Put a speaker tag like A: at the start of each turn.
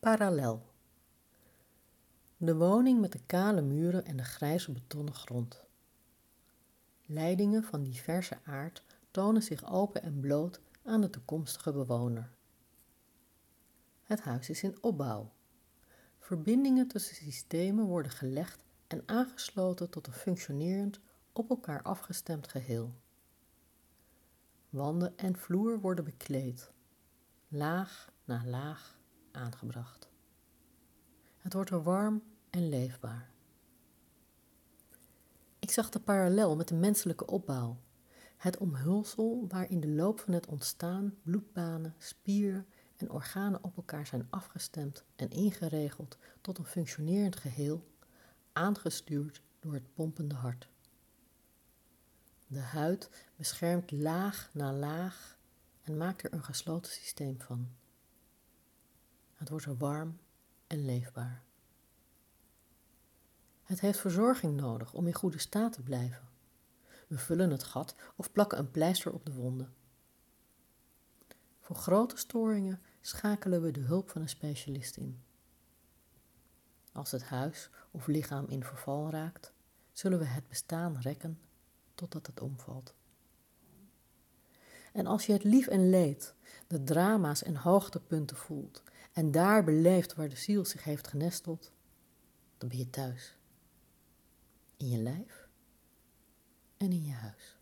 A: Parallel. De woning met de kale muren en de grijze betonnen grond. Leidingen van diverse aard tonen zich open en bloot aan de toekomstige bewoner. Het huis is in opbouw. Verbindingen tussen systemen worden gelegd en aangesloten tot een functionerend, op elkaar afgestemd geheel. Wanden en vloer worden bekleed, laag na laag aangebracht. Het wordt er warm en leefbaar. Ik zag de parallel met de menselijke opbouw, het omhulsel waar in de loop van het ontstaan bloedbanen, spieren en organen op elkaar zijn afgestemd en ingeregeld tot een functionerend geheel, aangestuurd door het pompende hart. De huid beschermt laag na laag en maakt er een gesloten systeem van. Het wordt warm en leefbaar. Het heeft verzorging nodig om in goede staat te blijven. We vullen het gat of plakken een pleister op de wonden. Voor grote storingen schakelen we de hulp van een specialist in. Als het huis of lichaam in verval raakt, zullen we het bestaan rekken totdat het omvalt. En als je het lief en leed, de drama's en hoogtepunten voelt en daar beleeft waar de ziel zich heeft genesteld, dan ben je thuis. In je lijf en in je huis.